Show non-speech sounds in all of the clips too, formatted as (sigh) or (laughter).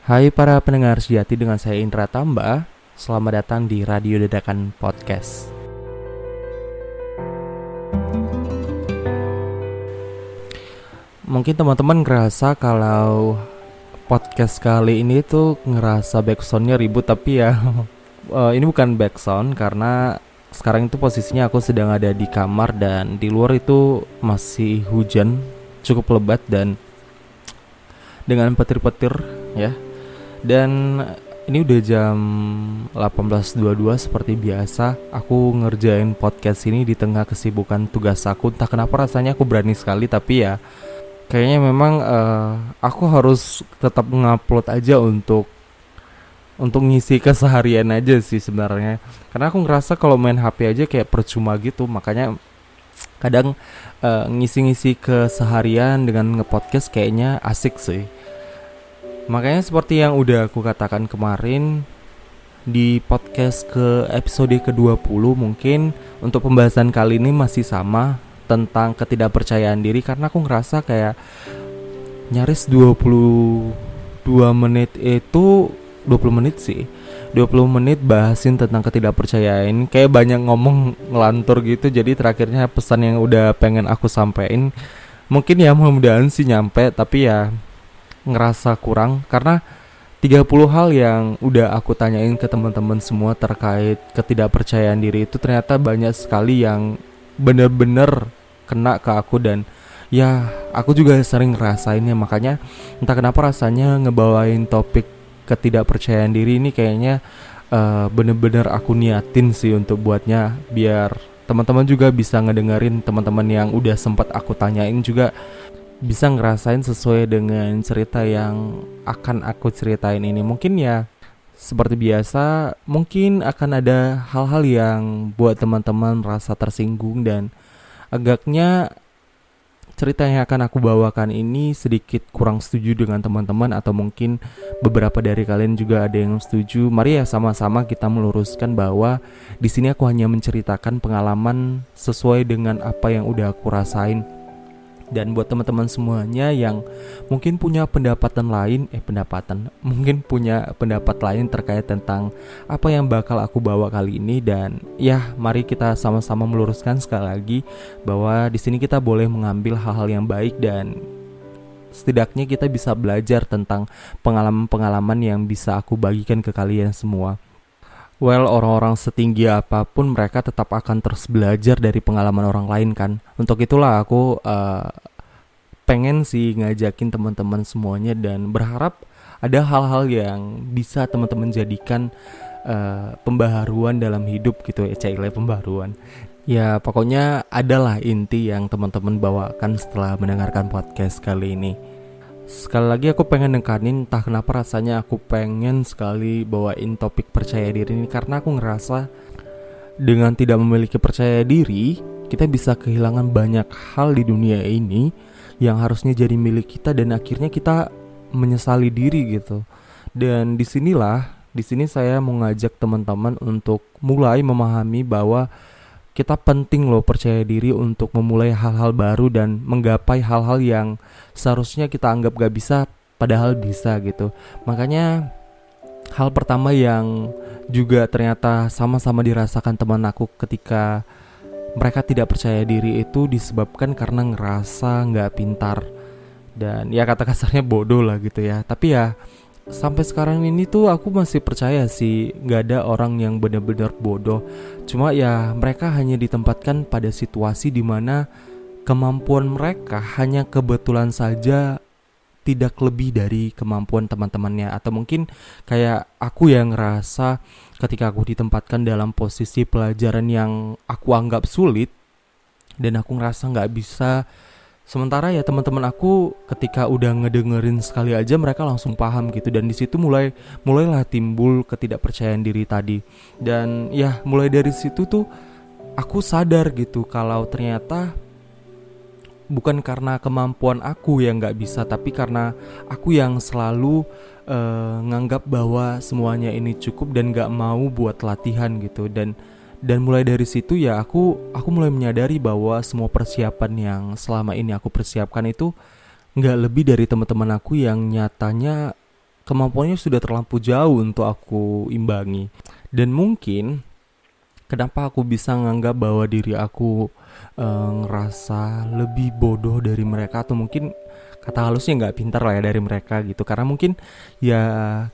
Hai para pendengar sejati dengan saya Indra Tamba. Selamat datang di Radio Dadakan Podcast. Mungkin teman-teman ngerasa kalau podcast kali ini tuh ngerasa backsoundnya ribut Tapi ya uh, (laughs) ini bukan backsound karena sekarang itu posisinya aku sedang ada di kamar dan di luar itu masih hujan cukup lebat dan dengan petir-petir ya dan ini udah jam 18.22 seperti biasa. Aku ngerjain podcast ini di tengah kesibukan tugas aku. Entah kenapa rasanya aku berani sekali tapi ya Kayaknya memang uh, aku harus tetap ngupload aja untuk untuk ngisi keseharian aja sih sebenarnya. Karena aku ngerasa kalau main HP aja kayak percuma gitu. Makanya kadang uh, ngisi-ngisi keseharian dengan ngepodcast kayaknya asik sih Makanya seperti yang udah aku katakan kemarin di podcast ke episode ke-20 mungkin untuk pembahasan kali ini masih sama tentang ketidakpercayaan diri karena aku ngerasa kayak nyaris 22 menit itu 20 menit sih 20 menit bahasin tentang ketidakpercayaan. Kayak banyak ngomong ngelantur gitu jadi terakhirnya pesan yang udah pengen aku sampein mungkin ya mudah-mudahan sih nyampe tapi ya ngerasa kurang karena 30 hal yang udah aku tanyain ke teman-teman semua terkait ketidakpercayaan diri itu ternyata banyak sekali yang bener-bener kena ke aku dan ya aku juga sering ngerasainnya. Makanya entah kenapa rasanya ngebawain topik ketidakpercayaan diri ini kayaknya uh, bener-bener aku niatin sih untuk buatnya biar teman-teman juga bisa ngedengerin teman-teman yang udah sempat aku tanyain juga bisa ngerasain sesuai dengan cerita yang akan aku ceritain ini. Mungkin ya seperti biasa, mungkin akan ada hal-hal yang buat teman-teman merasa tersinggung dan agaknya cerita yang akan aku bawakan ini sedikit kurang setuju dengan teman-teman atau mungkin beberapa dari kalian juga ada yang setuju. Mari ya sama-sama kita meluruskan bahwa di sini aku hanya menceritakan pengalaman sesuai dengan apa yang udah aku rasain dan buat teman-teman semuanya yang mungkin punya pendapatan lain eh pendapatan mungkin punya pendapat lain terkait tentang apa yang bakal aku bawa kali ini dan ya mari kita sama-sama meluruskan sekali lagi bahwa di sini kita boleh mengambil hal-hal yang baik dan setidaknya kita bisa belajar tentang pengalaman-pengalaman yang bisa aku bagikan ke kalian semua. Well, orang-orang setinggi apa pun mereka tetap akan terus belajar dari pengalaman orang lain kan. Untuk itulah aku uh, pengen sih ngajakin teman-teman semuanya dan berharap ada hal-hal yang bisa teman-teman jadikan uh, pembaharuan dalam hidup gitu ya, cile pembaharuan. Ya, pokoknya adalah inti yang teman-teman bawakan setelah mendengarkan podcast kali ini. Sekali lagi aku pengen nekanin entah kenapa rasanya aku pengen sekali bawain topik percaya diri ini karena aku ngerasa dengan tidak memiliki percaya diri kita bisa kehilangan banyak hal di dunia ini yang harusnya jadi milik kita dan akhirnya kita menyesali diri gitu. Dan di sinilah, di sini saya mau ngajak teman-teman untuk mulai memahami bahwa kita penting loh percaya diri untuk memulai hal-hal baru dan menggapai hal-hal yang seharusnya kita anggap gak bisa padahal bisa gitu. Makanya hal pertama yang juga ternyata sama-sama dirasakan teman aku ketika mereka tidak percaya diri itu disebabkan karena ngerasa nggak pintar. Dan ya kata kasarnya bodoh lah gitu ya. Tapi ya sampai sekarang ini tuh aku masih percaya sih nggak ada orang yang benar-benar bodoh. Cuma ya mereka hanya ditempatkan pada situasi di mana kemampuan mereka hanya kebetulan saja tidak lebih dari kemampuan teman-temannya atau mungkin kayak aku yang ngerasa ketika aku ditempatkan dalam posisi pelajaran yang aku anggap sulit dan aku ngerasa nggak bisa Sementara ya teman-teman aku ketika udah ngedengerin sekali aja mereka langsung paham gitu dan di situ mulai mulailah timbul ketidakpercayaan diri tadi. Dan ya mulai dari situ tuh aku sadar gitu kalau ternyata bukan karena kemampuan aku yang nggak bisa tapi karena aku yang selalu uh, nganggap bahwa semuanya ini cukup dan nggak mau buat latihan gitu dan dan mulai dari situ ya aku aku mulai menyadari bahwa semua persiapan yang selama ini aku persiapkan itu nggak lebih dari teman-teman aku yang nyatanya kemampuannya sudah terlampau jauh untuk aku imbangi. Dan mungkin kenapa aku bisa nganggap bahwa diri aku uh, ngerasa lebih bodoh dari mereka atau mungkin kata halusnya nggak pintar lah ya dari mereka gitu. Karena mungkin ya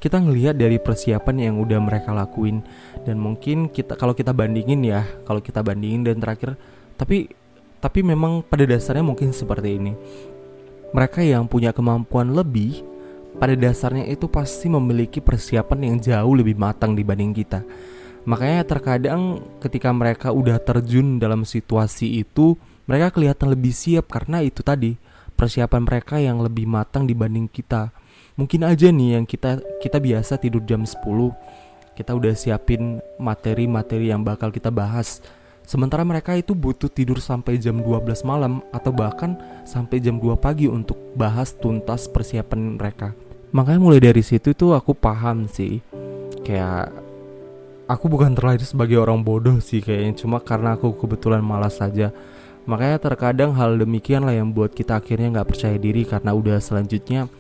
kita ngelihat dari persiapan yang udah mereka lakuin. Dan mungkin kita kalau kita bandingin ya kalau kita bandingin dan terakhir tapi tapi memang pada dasarnya mungkin seperti ini. Mereka yang punya kemampuan lebih pada dasarnya itu pasti memiliki persiapan yang jauh lebih matang dibanding kita. Makanya terkadang ketika mereka udah terjun dalam situasi itu mereka kelihatan lebih siap karena itu tadi persiapan mereka yang lebih matang dibanding kita. Mungkin aja nih yang kita kita biasa tidur jam 10, kita udah siapin materi-materi yang bakal kita bahas. Sementara mereka itu butuh tidur sampai jam 12 malam atau bahkan sampai jam 2 pagi untuk bahas tuntas persiapan mereka. Makanya mulai dari situ tuh aku paham sih. Kayak aku bukan terlahir sebagai orang bodoh sih kayaknya cuma karena aku kebetulan malas saja Makanya terkadang hal demikian lah yang buat kita akhirnya nggak percaya diri karena udah selanjutnya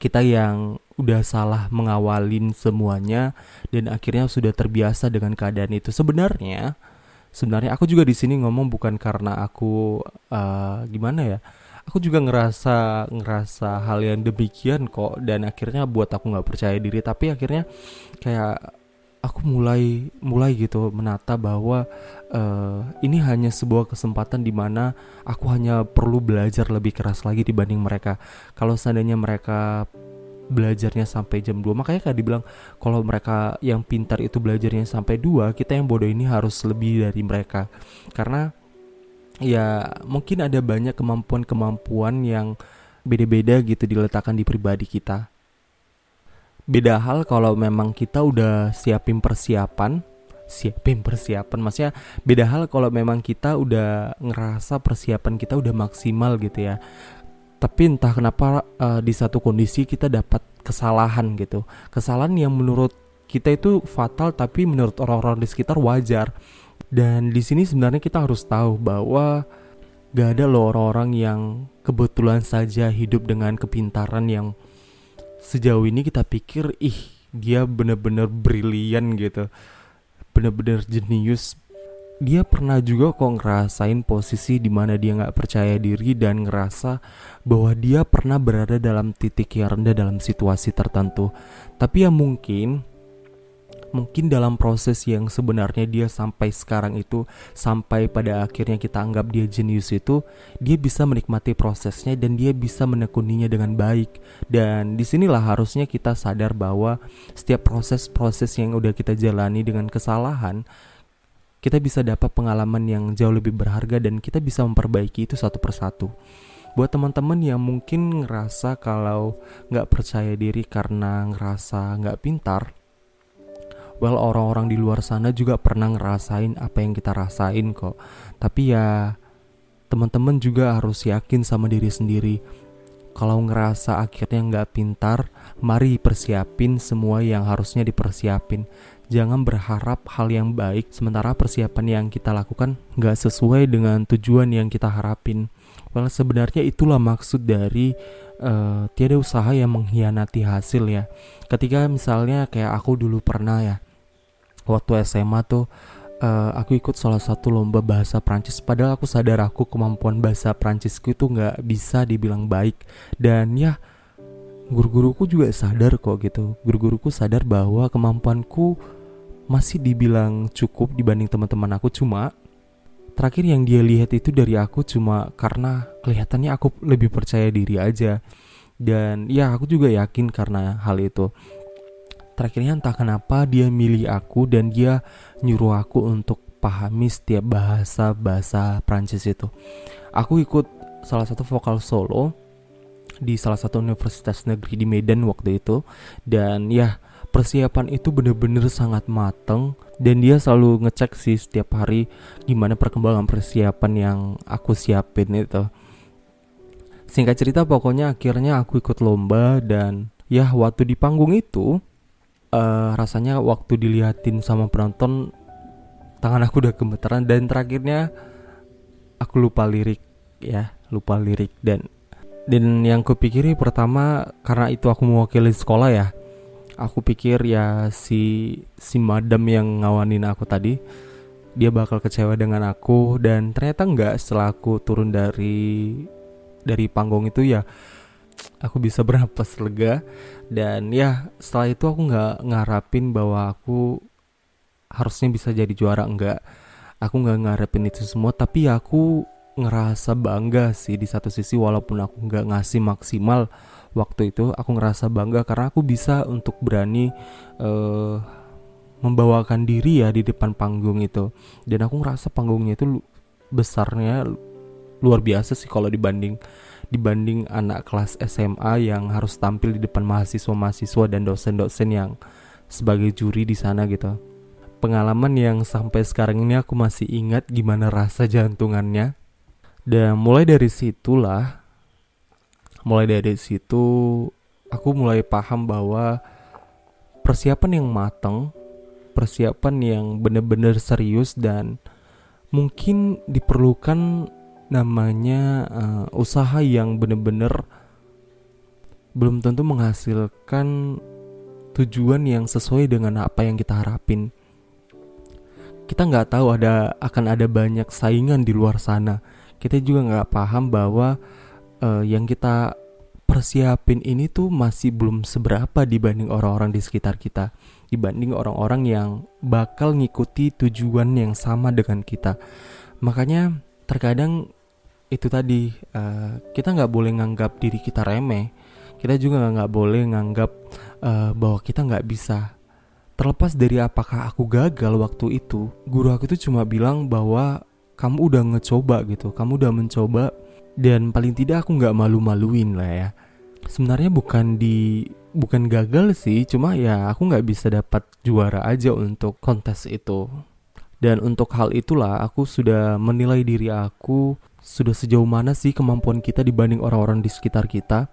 kita yang udah salah mengawalin semuanya dan akhirnya sudah terbiasa dengan keadaan itu. Sebenarnya, sebenarnya aku juga di sini ngomong bukan karena aku uh, gimana ya. Aku juga ngerasa ngerasa hal yang demikian kok dan akhirnya buat aku nggak percaya diri. Tapi akhirnya kayak aku mulai mulai gitu menata bahwa uh, ini hanya sebuah kesempatan di mana aku hanya perlu belajar lebih keras lagi dibanding mereka. Kalau seandainya mereka belajarnya sampai jam 2 makanya kayak dibilang kalau mereka yang pintar itu belajarnya sampai 2 kita yang bodoh ini harus lebih dari mereka karena ya mungkin ada banyak kemampuan-kemampuan yang beda-beda gitu diletakkan di pribadi kita beda hal kalau memang kita udah siapin persiapan siapin persiapan maksudnya beda hal kalau memang kita udah ngerasa persiapan kita udah maksimal gitu ya. Tapi entah kenapa uh, di satu kondisi kita dapat kesalahan gitu. Kesalahan yang menurut kita itu fatal tapi menurut orang-orang di sekitar wajar. Dan di sini sebenarnya kita harus tahu bahwa gak ada loh orang-orang yang kebetulan saja hidup dengan kepintaran yang sejauh ini kita pikir ih dia bener-bener brilian gitu. Bener-bener jenius. Dia pernah juga kok ngerasain posisi di mana dia nggak percaya diri dan ngerasa bahwa dia pernah berada dalam titik yang rendah dalam situasi tertentu. Tapi ya mungkin mungkin dalam proses yang sebenarnya dia sampai sekarang itu sampai pada akhirnya kita anggap dia jenius itu dia bisa menikmati prosesnya dan dia bisa menekuninya dengan baik. Dan di sinilah harusnya kita sadar bahwa setiap proses-proses yang udah kita jalani dengan kesalahan kita bisa dapat pengalaman yang jauh lebih berharga dan kita bisa memperbaiki itu satu persatu. Buat teman-teman yang mungkin ngerasa kalau nggak percaya diri karena ngerasa nggak pintar well orang-orang di luar sana juga pernah ngerasain apa yang kita rasain kok. Tapi ya teman-teman juga harus yakin sama diri sendiri. Kalau ngerasa akhirnya nggak pintar mari persiapin semua yang harusnya dipersiapin. Jangan berharap hal yang baik sementara persiapan yang kita lakukan nggak sesuai dengan tujuan yang kita harapin. Well sebenarnya itulah maksud dari uh, tiada usaha yang mengkhianati hasil ya. Ketika misalnya kayak aku dulu pernah ya waktu SMA tuh uh, aku ikut salah satu lomba bahasa Prancis. Padahal aku sadar aku kemampuan bahasa Prancisku itu nggak bisa dibilang baik. Dan ya guru-guruku juga sadar kok gitu. Guru-guruku sadar bahwa kemampuanku masih dibilang cukup dibanding teman-teman aku. Cuma terakhir yang dia lihat itu dari aku cuma karena kelihatannya aku lebih percaya diri aja. Dan ya aku juga yakin karena hal itu terakhirnya entah kenapa dia milih aku dan dia nyuruh aku untuk pahami setiap bahasa bahasa Prancis itu. Aku ikut salah satu vokal solo di salah satu universitas negeri di Medan waktu itu dan ya persiapan itu bener-bener sangat mateng dan dia selalu ngecek sih setiap hari gimana perkembangan persiapan yang aku siapin itu. Singkat cerita pokoknya akhirnya aku ikut lomba dan ya waktu di panggung itu uh, rasanya waktu dilihatin sama penonton tangan aku udah gemeteran. Dan terakhirnya aku lupa lirik ya lupa lirik. Dan dan yang kupikiri pertama karena itu aku mewakili sekolah ya. Aku pikir ya si si madam yang ngawanin aku tadi dia bakal kecewa dengan aku. Dan ternyata enggak setelah aku turun dari dari panggung itu ya aku bisa bernapas lega. Dan ya setelah itu aku nggak ngarapin bahwa aku harusnya bisa jadi juara enggak. Aku nggak ngarepin itu semua tapi ya aku ngerasa bangga sih di satu sisi walaupun aku nggak ngasih maksimal waktu itu aku ngerasa bangga karena aku bisa untuk berani uh, membawakan diri ya di depan panggung itu. Dan aku ngerasa panggungnya itu besarnya luar biasa sih kalau dibanding dibanding anak kelas SMA yang harus tampil di depan mahasiswa-mahasiswa dan dosen-dosen yang sebagai juri di sana gitu. Pengalaman yang sampai sekarang ini aku masih ingat gimana rasa jantungannya. Dan mulai dari situlah mulai dari situ aku mulai paham bahwa persiapan yang matang, persiapan yang benar-benar serius dan mungkin diperlukan namanya uh, usaha yang benar-benar belum tentu menghasilkan tujuan yang sesuai dengan apa yang kita harapin. Kita nggak tahu ada akan ada banyak saingan di luar sana. Kita juga nggak paham bahwa uh, yang kita persiapin ini tuh masih belum seberapa dibanding orang-orang di sekitar kita, dibanding orang-orang yang bakal ngikuti tujuan yang sama dengan kita. Makanya terkadang itu tadi uh, kita nggak boleh nganggap diri kita remeh, kita juga nggak boleh nganggap uh, bahwa kita nggak bisa. Terlepas dari apakah aku gagal waktu itu, guru aku itu cuma bilang bahwa kamu udah ngecoba gitu, kamu udah mencoba dan paling tidak aku nggak malu-maluin lah ya. Sebenarnya bukan di bukan gagal sih cuma ya aku nggak bisa dapat juara aja untuk kontes itu. Dan untuk hal itulah aku sudah menilai diri aku sudah sejauh mana sih kemampuan kita dibanding orang-orang di sekitar kita?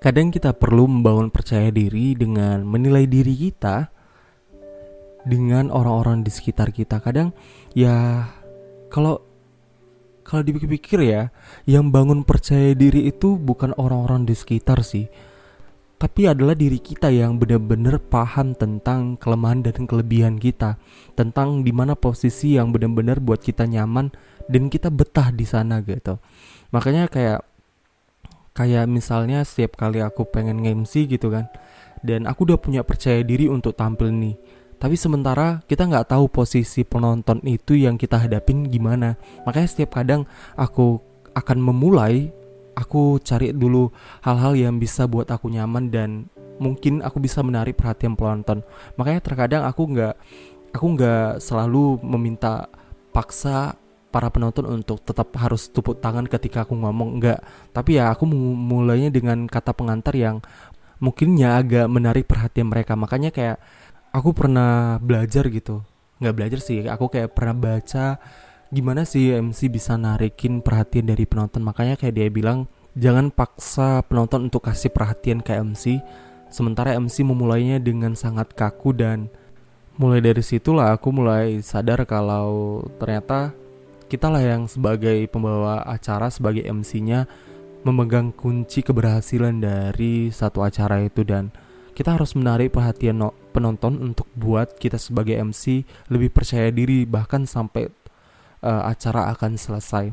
Kadang kita perlu membangun percaya diri dengan menilai diri kita dengan orang-orang di sekitar kita. Kadang ya kalau kalau dipikir-pikir ya, yang bangun percaya diri itu bukan orang-orang di sekitar sih, tapi adalah diri kita yang benar-benar paham tentang kelemahan dan kelebihan kita, tentang di mana posisi yang benar-benar buat kita nyaman dan kita betah di sana gitu. Makanya kayak kayak misalnya setiap kali aku pengen nge-MC gitu kan, dan aku udah punya percaya diri untuk tampil nih tapi sementara kita nggak tahu posisi penonton itu yang kita hadapin gimana. Makanya setiap kadang aku akan memulai, aku cari dulu hal-hal yang bisa buat aku nyaman dan mungkin aku bisa menarik perhatian penonton. Makanya terkadang aku nggak, aku nggak selalu meminta paksa para penonton untuk tetap harus tepuk tangan ketika aku ngomong enggak. Tapi ya aku mulainya dengan kata pengantar yang mungkinnya agak menarik perhatian mereka. Makanya kayak aku pernah belajar gitu. Nggak belajar sih aku kayak pernah baca gimana sih MC bisa narikin perhatian dari penonton. Makanya kayak dia bilang jangan paksa penonton untuk kasih perhatian ke MC sementara MC memulainya dengan sangat kaku dan mulai dari situlah aku mulai sadar kalau ternyata kita lah yang sebagai pembawa acara sebagai MC-nya memegang kunci keberhasilan dari satu acara itu dan kita harus menarik perhatian no penonton untuk buat kita sebagai MC lebih percaya diri bahkan sampai uh, acara akan selesai.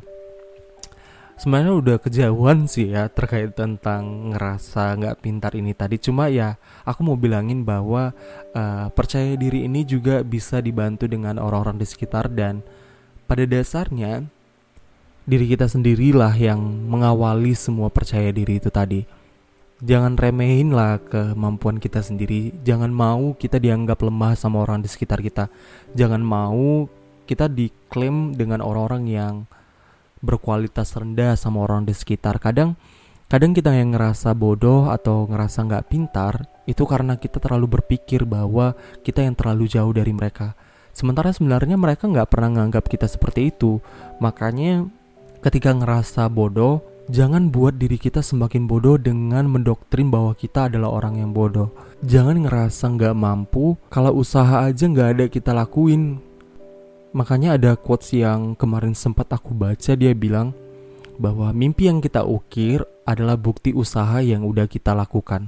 Sebenarnya udah kejauhan sih ya terkait tentang ngerasa nggak pintar ini tadi. Cuma ya aku mau bilangin bahwa uh, percaya diri ini juga bisa dibantu dengan orang-orang di sekitar dan pada dasarnya diri kita sendirilah yang mengawali semua percaya diri itu tadi jangan remehin lah kemampuan kita sendiri. Jangan mau kita dianggap lemah sama orang di sekitar kita. Jangan mau kita diklaim dengan orang-orang yang berkualitas rendah sama orang di sekitar. Kadang kadang kita yang ngerasa bodoh atau ngerasa nggak pintar itu karena kita terlalu berpikir bahwa kita yang terlalu jauh dari mereka. Sementara sebenarnya mereka nggak pernah nganggap kita seperti itu. Makanya ketika ngerasa bodoh Jangan buat diri kita semakin bodoh dengan mendoktrin bahwa kita adalah orang yang bodoh. Jangan ngerasa nggak mampu kalau usaha aja nggak ada kita lakuin. Makanya ada quotes yang kemarin sempat aku baca dia bilang, bahwa mimpi yang kita ukir adalah bukti usaha yang udah kita lakukan.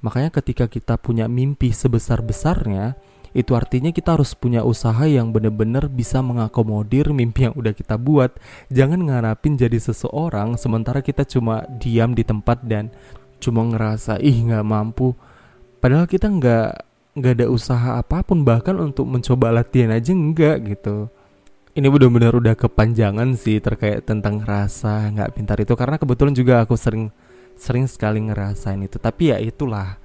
Makanya ketika kita punya mimpi sebesar-besarnya, itu artinya kita harus punya usaha yang benar-benar bisa mengakomodir mimpi yang udah kita buat. Jangan ngarapin jadi seseorang sementara kita cuma diam di tempat dan cuma ngerasa ih nggak mampu. Padahal kita nggak nggak ada usaha apa pun bahkan untuk mencoba latihan aja enggak gitu. Ini benar-benar udah kepanjangan sih terkait tentang rasa nggak pintar itu karena kebetulan juga aku sering sering sekali ngerasain itu. Tapi ya itulah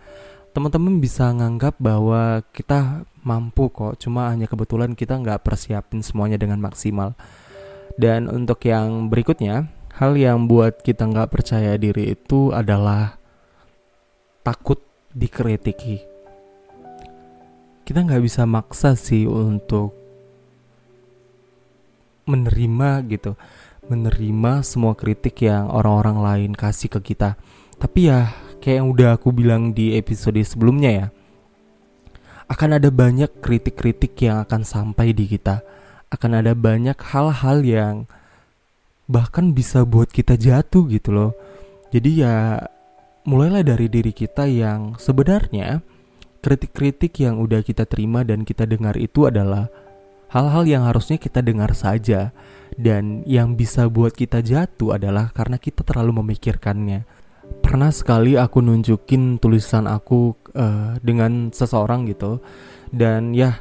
teman-teman bisa nganggap bahwa kita mampu kok cuma hanya kebetulan kita nggak persiapin semuanya dengan maksimal. Dan untuk yang berikutnya hal yang buat kita nggak percaya diri itu adalah takut dikritiki. Kita nggak bisa maksa sih untuk menerima gitu menerima semua kritik yang orang-orang lain kasih ke kita. Tapi ya kayak yang udah aku bilang di episode sebelumnya ya akan ada banyak kritik-kritik yang akan sampai di kita. Akan ada banyak hal-hal yang bahkan bisa buat kita jatuh gitu loh. Jadi ya mulailah dari diri kita yang sebenarnya kritik-kritik yang udah kita terima dan kita dengar itu adalah hal-hal yang harusnya kita dengar saja dan yang bisa buat kita jatuh adalah karena kita terlalu memikirkannya. Pernah sekali aku nunjukin tulisan aku uh, dengan seseorang gitu. Dan ya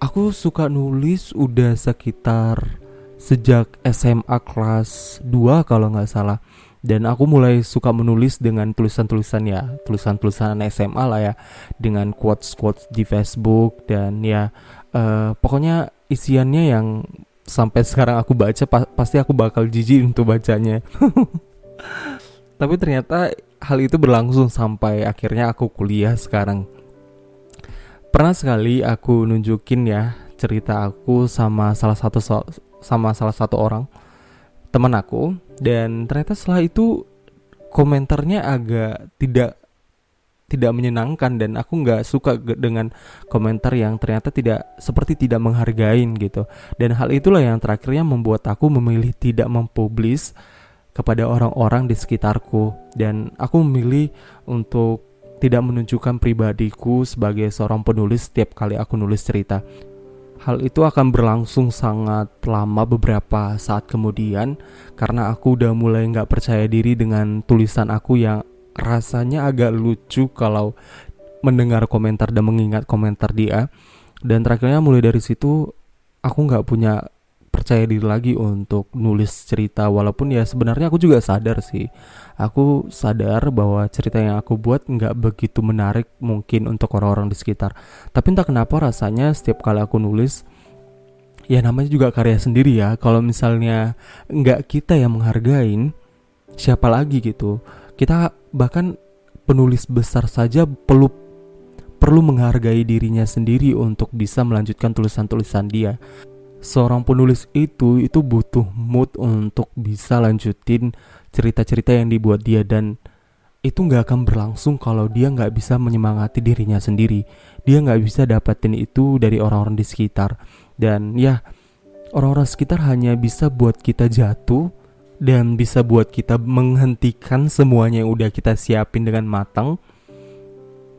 aku suka nulis udah sekitar sejak SMA kelas 2 kalau nggak salah. Dan aku mulai suka menulis dengan tulisan-tulisan ya tulisan-tulisan SMA lah ya dengan quotes-quotes di Facebook dan ya uh, pokoknya isiannya yang sampai sekarang aku baca pa pasti aku bakal jijik untuk bacanya (laughs) tapi ternyata hal itu berlangsung sampai akhirnya aku kuliah sekarang. Pernah sekali aku nunjukin ya cerita aku sama salah satu so sama salah satu orang teman aku dan ternyata setelah itu komentarnya agak tidak tidak menyenangkan dan aku nggak suka dengan komentar yang ternyata tidak seperti tidak menghargain gitu dan hal itulah yang terakhirnya membuat aku memilih tidak mempublis kepada orang-orang di sekitarku dan aku memilih untuk tidak menunjukkan pribadiku sebagai seorang penulis setiap kali aku nulis cerita. Hal itu akan berlangsung sangat lama beberapa saat kemudian karena aku udah mulai nggak percaya diri dengan tulisan aku yang rasanya agak lucu kalau mendengar komentar dan mengingat komentar dia. Dan terakhirnya mulai dari situ aku nggak punya percaya diri lagi untuk nulis cerita walaupun ya sebenarnya aku juga sadar sih. Aku sadar bahwa cerita yang aku buat nggak begitu menarik mungkin untuk orang-orang di sekitar. Tapi entah kenapa rasanya setiap kali aku nulis ya namanya juga karya sendiri ya. Kalau misalnya nggak kita yang menghargain siapa lagi gitu? Kita bahkan penulis besar saja perlu perlu menghargai dirinya sendiri untuk bisa melanjutkan tulisan-tulisan dia seorang penulis itu itu butuh mood untuk bisa lanjutin cerita-cerita yang dibuat dia dan itu nggak akan berlangsung kalau dia nggak bisa menyemangati dirinya sendiri. Dia nggak bisa dapetin itu dari orang-orang di sekitar. Dan ya orang-orang sekitar hanya bisa buat kita jatuh dan bisa buat kita menghentikan semuanya yang udah kita siapin dengan matang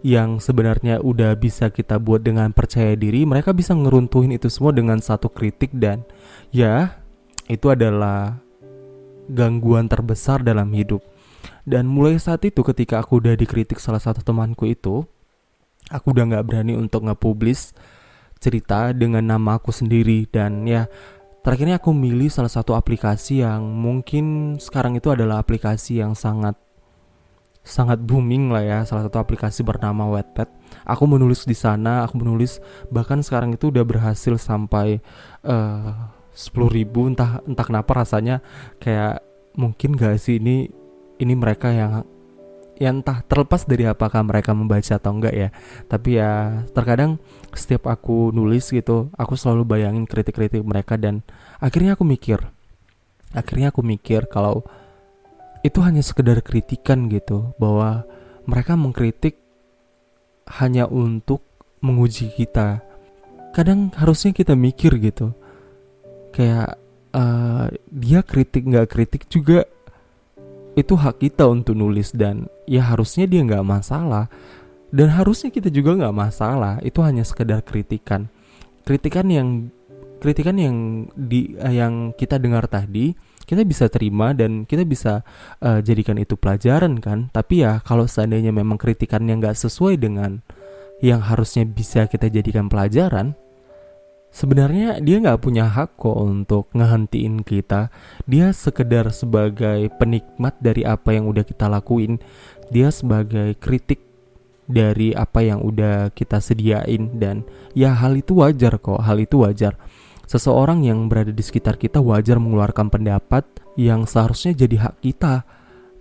yang sebenarnya udah bisa kita buat dengan percaya diri, mereka bisa ngeruntuhin itu semua dengan satu kritik dan ya itu adalah gangguan terbesar dalam hidup. Dan mulai saat itu ketika aku udah dikritik salah satu temanku itu, aku udah nggak berani untuk nge-publish cerita dengan nama aku sendiri dan ya terakhirnya aku milih salah satu aplikasi yang mungkin sekarang itu adalah aplikasi yang sangat sangat booming lah ya salah satu aplikasi bernama Wattpad. Aku menulis di sana, aku menulis bahkan sekarang itu udah berhasil sampai eh, sepuluh ribu entah entah kenapa rasanya kayak mungkin gak sih ini ini mereka yang yang entah terlepas dari apakah mereka membaca atau enggak ya tapi ya terkadang setiap aku nulis gitu aku selalu bayangin kritik-kritik mereka dan akhirnya aku mikir akhirnya aku mikir kalau itu hanya sekedar kritikan gitu bahwa mereka mengkritik hanya untuk menguji kita. Kadang harusnya kita mikir gitu. Kayak uh, dia kritik nggak kritik juga itu hak kita untuk nulis dan ya harusnya dia nggak masalah. Dan harusnya kita juga nggak masalah itu hanya sekedar kritikan. Kritikan yang kritikan yang di uh, yang kita dengar tadi kita bisa terima dan kita bisa uh, jadikan itu pelajaran kan. Tapi ya kalau seandainya memang kritikannya nggak sesuai dengan yang harusnya bisa kita jadikan pelajaran sebenarnya dia nggak punya hak kok untuk ngehentiin kita. Dia sekedar sebagai penikmat dari apa yang udah kita lakuin. Dia sebagai kritik dari apa yang udah kita sediain. Dan ya hal itu wajar kok hal itu wajar seseorang yang berada di sekitar kita wajar mengeluarkan pendapat yang seharusnya jadi hak kita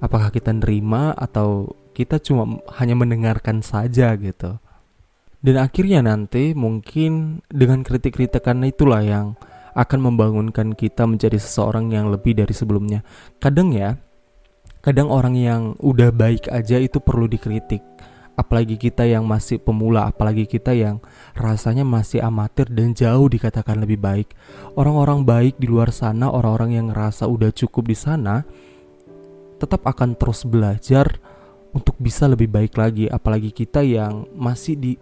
apakah kita nerima atau kita cuma hanya mendengarkan saja gitu dan akhirnya nanti mungkin dengan kritik-kritikan itulah yang akan membangunkan kita menjadi seseorang yang lebih dari sebelumnya. Kadang ya, kadang orang yang udah baik aja itu perlu dikritik. Apalagi kita yang masih pemula, apalagi kita yang rasanya masih amatir dan jauh dikatakan lebih baik. Orang-orang baik di luar sana, orang-orang yang ngerasa udah cukup di sana, tetap akan terus belajar untuk bisa lebih baik lagi. Apalagi kita yang masih di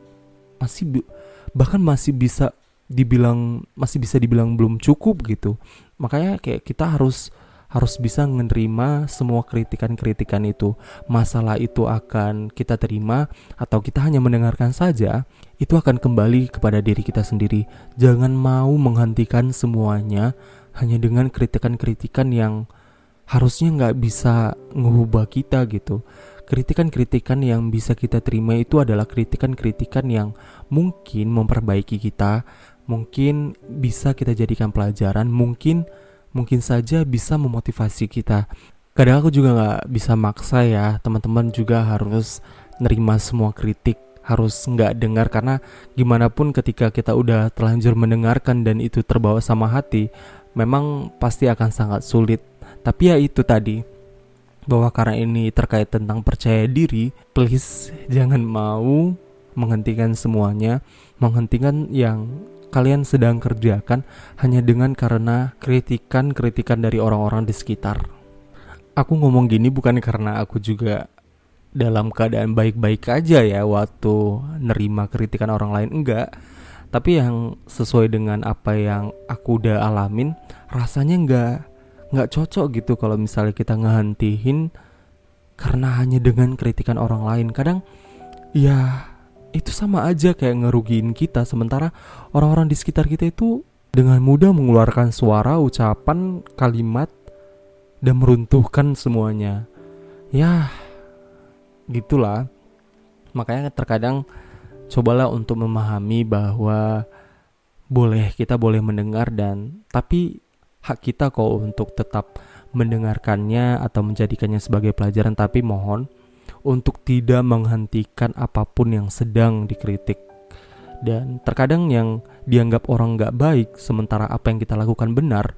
masih bahkan masih bisa dibilang masih bisa dibilang belum cukup gitu makanya kayak kita harus harus bisa menerima semua kritikan-kritikan itu. Masalah itu akan kita terima atau kita hanya mendengarkan saja, itu akan kembali kepada diri kita sendiri. Jangan mau menghentikan semuanya hanya dengan kritikan-kritikan yang harusnya nggak bisa ngubah kita gitu kritikan-kritikan yang bisa kita terima itu adalah kritikan-kritikan yang mungkin memperbaiki kita, mungkin bisa kita jadikan pelajaran, mungkin mungkin saja bisa memotivasi kita. Kadang aku juga nggak bisa maksa ya, teman-teman juga harus nerima semua kritik, harus nggak dengar karena gimana pun ketika kita udah terlanjur mendengarkan dan itu terbawa sama hati, memang pasti akan sangat sulit. Tapi ya itu tadi, bahwa karena ini terkait tentang percaya diri, please jangan mau menghentikan semuanya, menghentikan yang kalian sedang kerjakan hanya dengan karena kritikan-kritikan dari orang-orang di sekitar. Aku ngomong gini bukan karena aku juga dalam keadaan baik-baik aja ya waktu nerima kritikan orang lain enggak tapi yang sesuai dengan apa yang aku udah alamin rasanya enggak nggak cocok gitu kalau misalnya kita ngehentiin karena hanya dengan kritikan orang lain kadang ya itu sama aja kayak ngerugiin kita. Sementara orang-orang di sekitar kita itu dengan mudah mengeluarkan suara ucapan kalimat dan meruntuhkan semuanya. Ya gitulah. Makanya terkadang cobalah untuk memahami bahwa boleh kita boleh mendengar dan tapi hak kita kok untuk tetap mendengarkannya atau menjadikannya sebagai pelajaran. Tapi mohon untuk tidak menghentikan apa pun yang sedang dikritik. Dan terkadang yang dianggap orang nggak baik sementara apa yang kita lakukan benar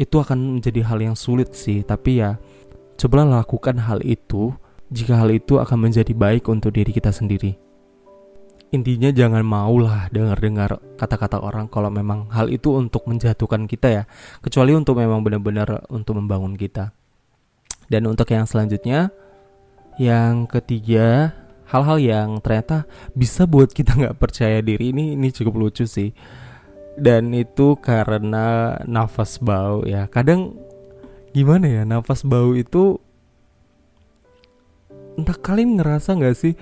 itu akan menjadi hal yang sulit sih. Tapi ya cobalah lakukan hal itu jika hal itu akan menjadi baik untuk diri kita sendiri. Intinya jangan maulah dengar-dengar kata-kata orang kalau memang hal itu untuk menjatuhkan kita ya kecuali untuk memang benar-benar untuk membangun kita. Dan untuk yang selanjutnya yang ketiga hal-hal yang ternyata bisa buat kita nggak percaya diri ini ini cukup lucu sih. Dan itu karena nafas bau ya. Kadang gimana ya nafas bau itu entah kalian ngerasa nggak sih?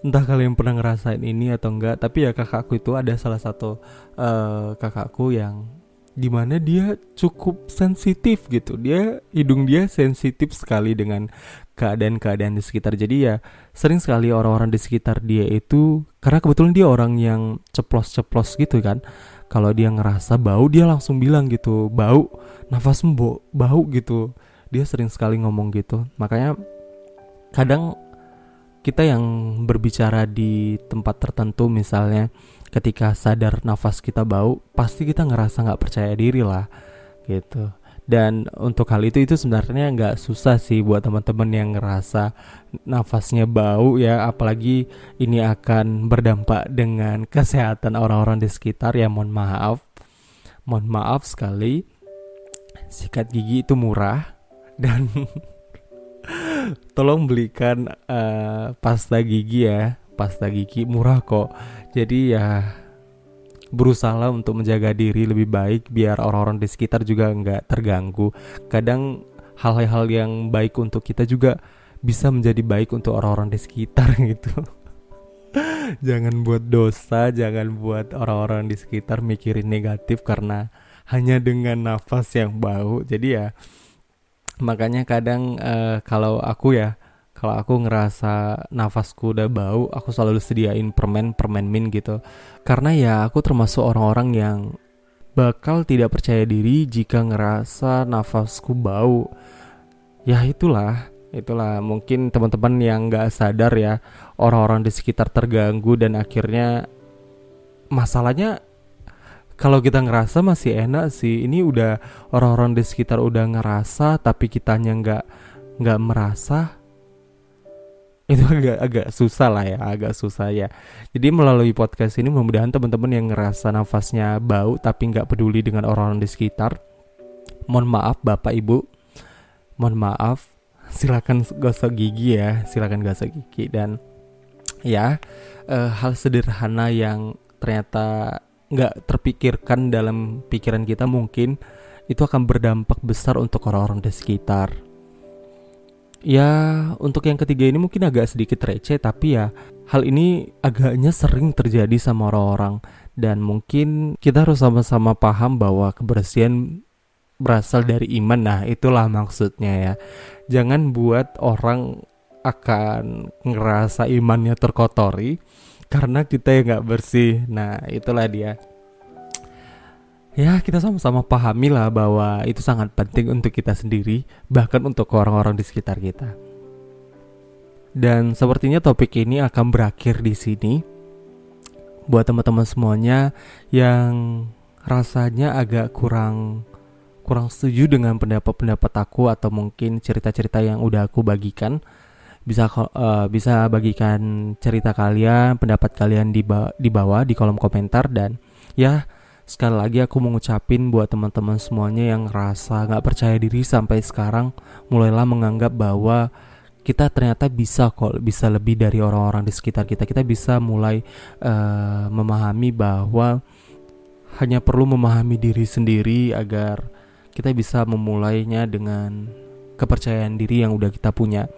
Entah kalian pernah ngerasain ini atau enggak tapi ya kakakku itu ada salah satu uh, kakakku yang di mana dia cukup sensitif gitu. Dia hidung dia sensitif sekali dengan keadaan-keadaan di sekitar. Jadi ya sering sekali orang-orang di sekitar dia itu karena kebetulan dia orang yang ceplos-ceplos gitu kan. Kalau dia ngerasa bau dia langsung bilang gitu bau nafasmu bau, bau gitu. Dia sering sekali ngomong gitu. Makanya kadang kita yang berbicara di tempat tertentu misalnya ketika sadar nafas kita bau pasti kita ngerasa nggak percaya diri lah gitu dan untuk hal itu itu sebenarnya nggak susah sih buat teman-teman yang ngerasa nafasnya bau ya. Apalagi ini akan berdampak dengan (laughs) kesehatan orang-orang di sekitar. Ya mohon maaf. Mohon maaf sekali. Sikat gigi itu murah. (laughs) Dan (laughs) tolong belikan uh, pasta gigi ya. Pasta gigi murah kok. Jadi ya berusaha untuk menjaga diri lebih baik biar orang-orang di sekitar juga nggak terganggu. Kadang hal-hal yang baik untuk kita juga bisa menjadi baik untuk orang-orang di sekitar (laughs) gitu. Jangan buat dosa jangan buat orang-orang di sekitar mikirin negatif karena hanya dengan nafas yang bau. Jadi ya makanya kadang uh, kalau aku ya kalau aku ngerasa nafasku udah bau aku selalu sediain permen permen min gitu. Karena ya aku termasuk orang-orang yang bakal tidak percaya diri jika ngerasa nafasku bau. Ya itulah itulah. Mungkin teman-teman yang nggak sadar ya orang-orang di sekitar terganggu dan akhirnya masalahnya kalau kita ngerasa masih enak sih. Ini udah orang-orang di sekitar udah ngerasa tapi kitanya nggak nggak merasa itu agak agak susah lah ya agak susah ya. Jadi melalui podcast ini mudah-mudahan teman-teman yang ngerasa nafasnya bau tapi nggak peduli dengan orang-orang di sekitar mohon maaf bapak ibu. Mohon maaf. Silakan gosok gigi ya silakan gosok gigi. Dan ya uh, hal sederhana yang ternyata nggak terpikirkan dalam pikiran kita mungkin itu akan berdampak besar untuk orang-orang di sekitar Ya, untuk yang ketiga ini mungkin agak sedikit receh, tapi ya hal ini agaknya sering terjadi sama orang-orang dan mungkin kita harus sama-sama paham bahwa kebersihan berasal dari iman. Nah, itulah maksudnya ya. Jangan buat orang akan ngerasa imannya terkotori karena kita yang nggak bersih. Nah, itulah dia ya kita sama-sama pahami lah bahwa itu sangat penting untuk kita sendiri bahkan untuk orang-orang di sekitar kita. Dan sepertinya topik ini akan berakhir di sini. Buat teman-teman semuanya yang rasanya agak kurang kurang setuju dengan pendapat-pendapat aku atau mungkin cerita-cerita yang udah aku bagikan bisa uh, bisa bagikan cerita kalian pendapat kalian di, ba di bawah di kolom komentar dan ya Sekali lagi aku mau ngucapin buat teman-teman semuanya yang rasa gak percaya diri sampai sekarang mulailah menganggap bahwa kita ternyata bisa kok bisa lebih dari orang-orang di sekitar kita. Kita bisa mulai uh, memahami bahwa hanya perlu memahami diri sendiri agar kita bisa memulainya dengan kepercayaan diri yang udah kita punya.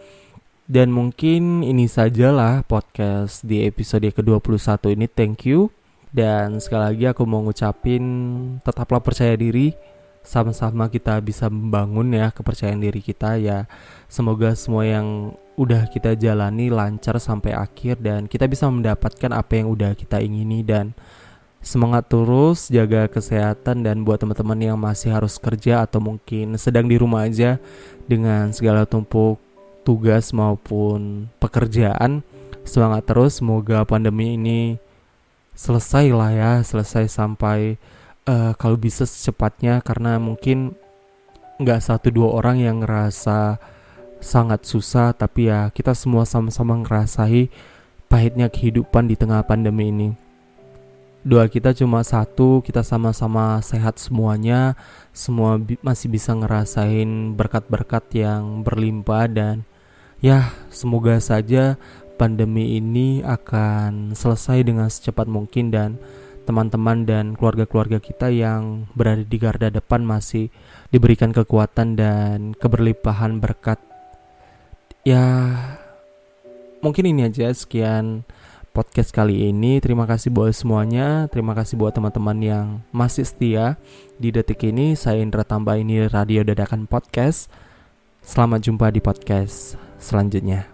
Dan mungkin ini sajalah podcast di episode ke-21 ini. Thank you. Dan sekali lagi aku mau ngucapin tetaplah percaya diri. Sama-sama kita bisa membangun ya kepercayaan diri kita ya. Semoga semua yang udah kita jalani lancar sampai akhir dan kita bisa mendapatkan apa yang udah kita ingini. Dan semangat terus jaga kesehatan dan buat teman-teman yang masih harus kerja atau mungkin sedang di rumah aja dengan segala tumpuk tugas maupun pekerjaan semangat terus. Semoga pandemi ini selesai lah ya selesai sampai uh, kalau bisa secepatnya karena mungkin nggak satu dua orang yang ngerasa sangat susah tapi ya kita semua sama-sama ngerasai pahitnya kehidupan di tengah pandemi ini. Doa kita cuma satu kita sama-sama sehat semuanya semua bi masih bisa ngerasain berkat-berkat yang berlimpah dan ya semoga saja pandemi ini akan selesai dengan secepat mungkin dan teman-teman dan keluarga-keluarga kita yang berada di garda depan masih diberikan kekuatan dan keberlimpahan berkat. Ya, mungkin ini aja sekian podcast kali ini. Terima kasih buat semuanya. Terima kasih buat teman-teman yang masih setia di detik ini. Saya Indra Tambah ini Radio Dadakan Podcast. Selamat jumpa di podcast selanjutnya.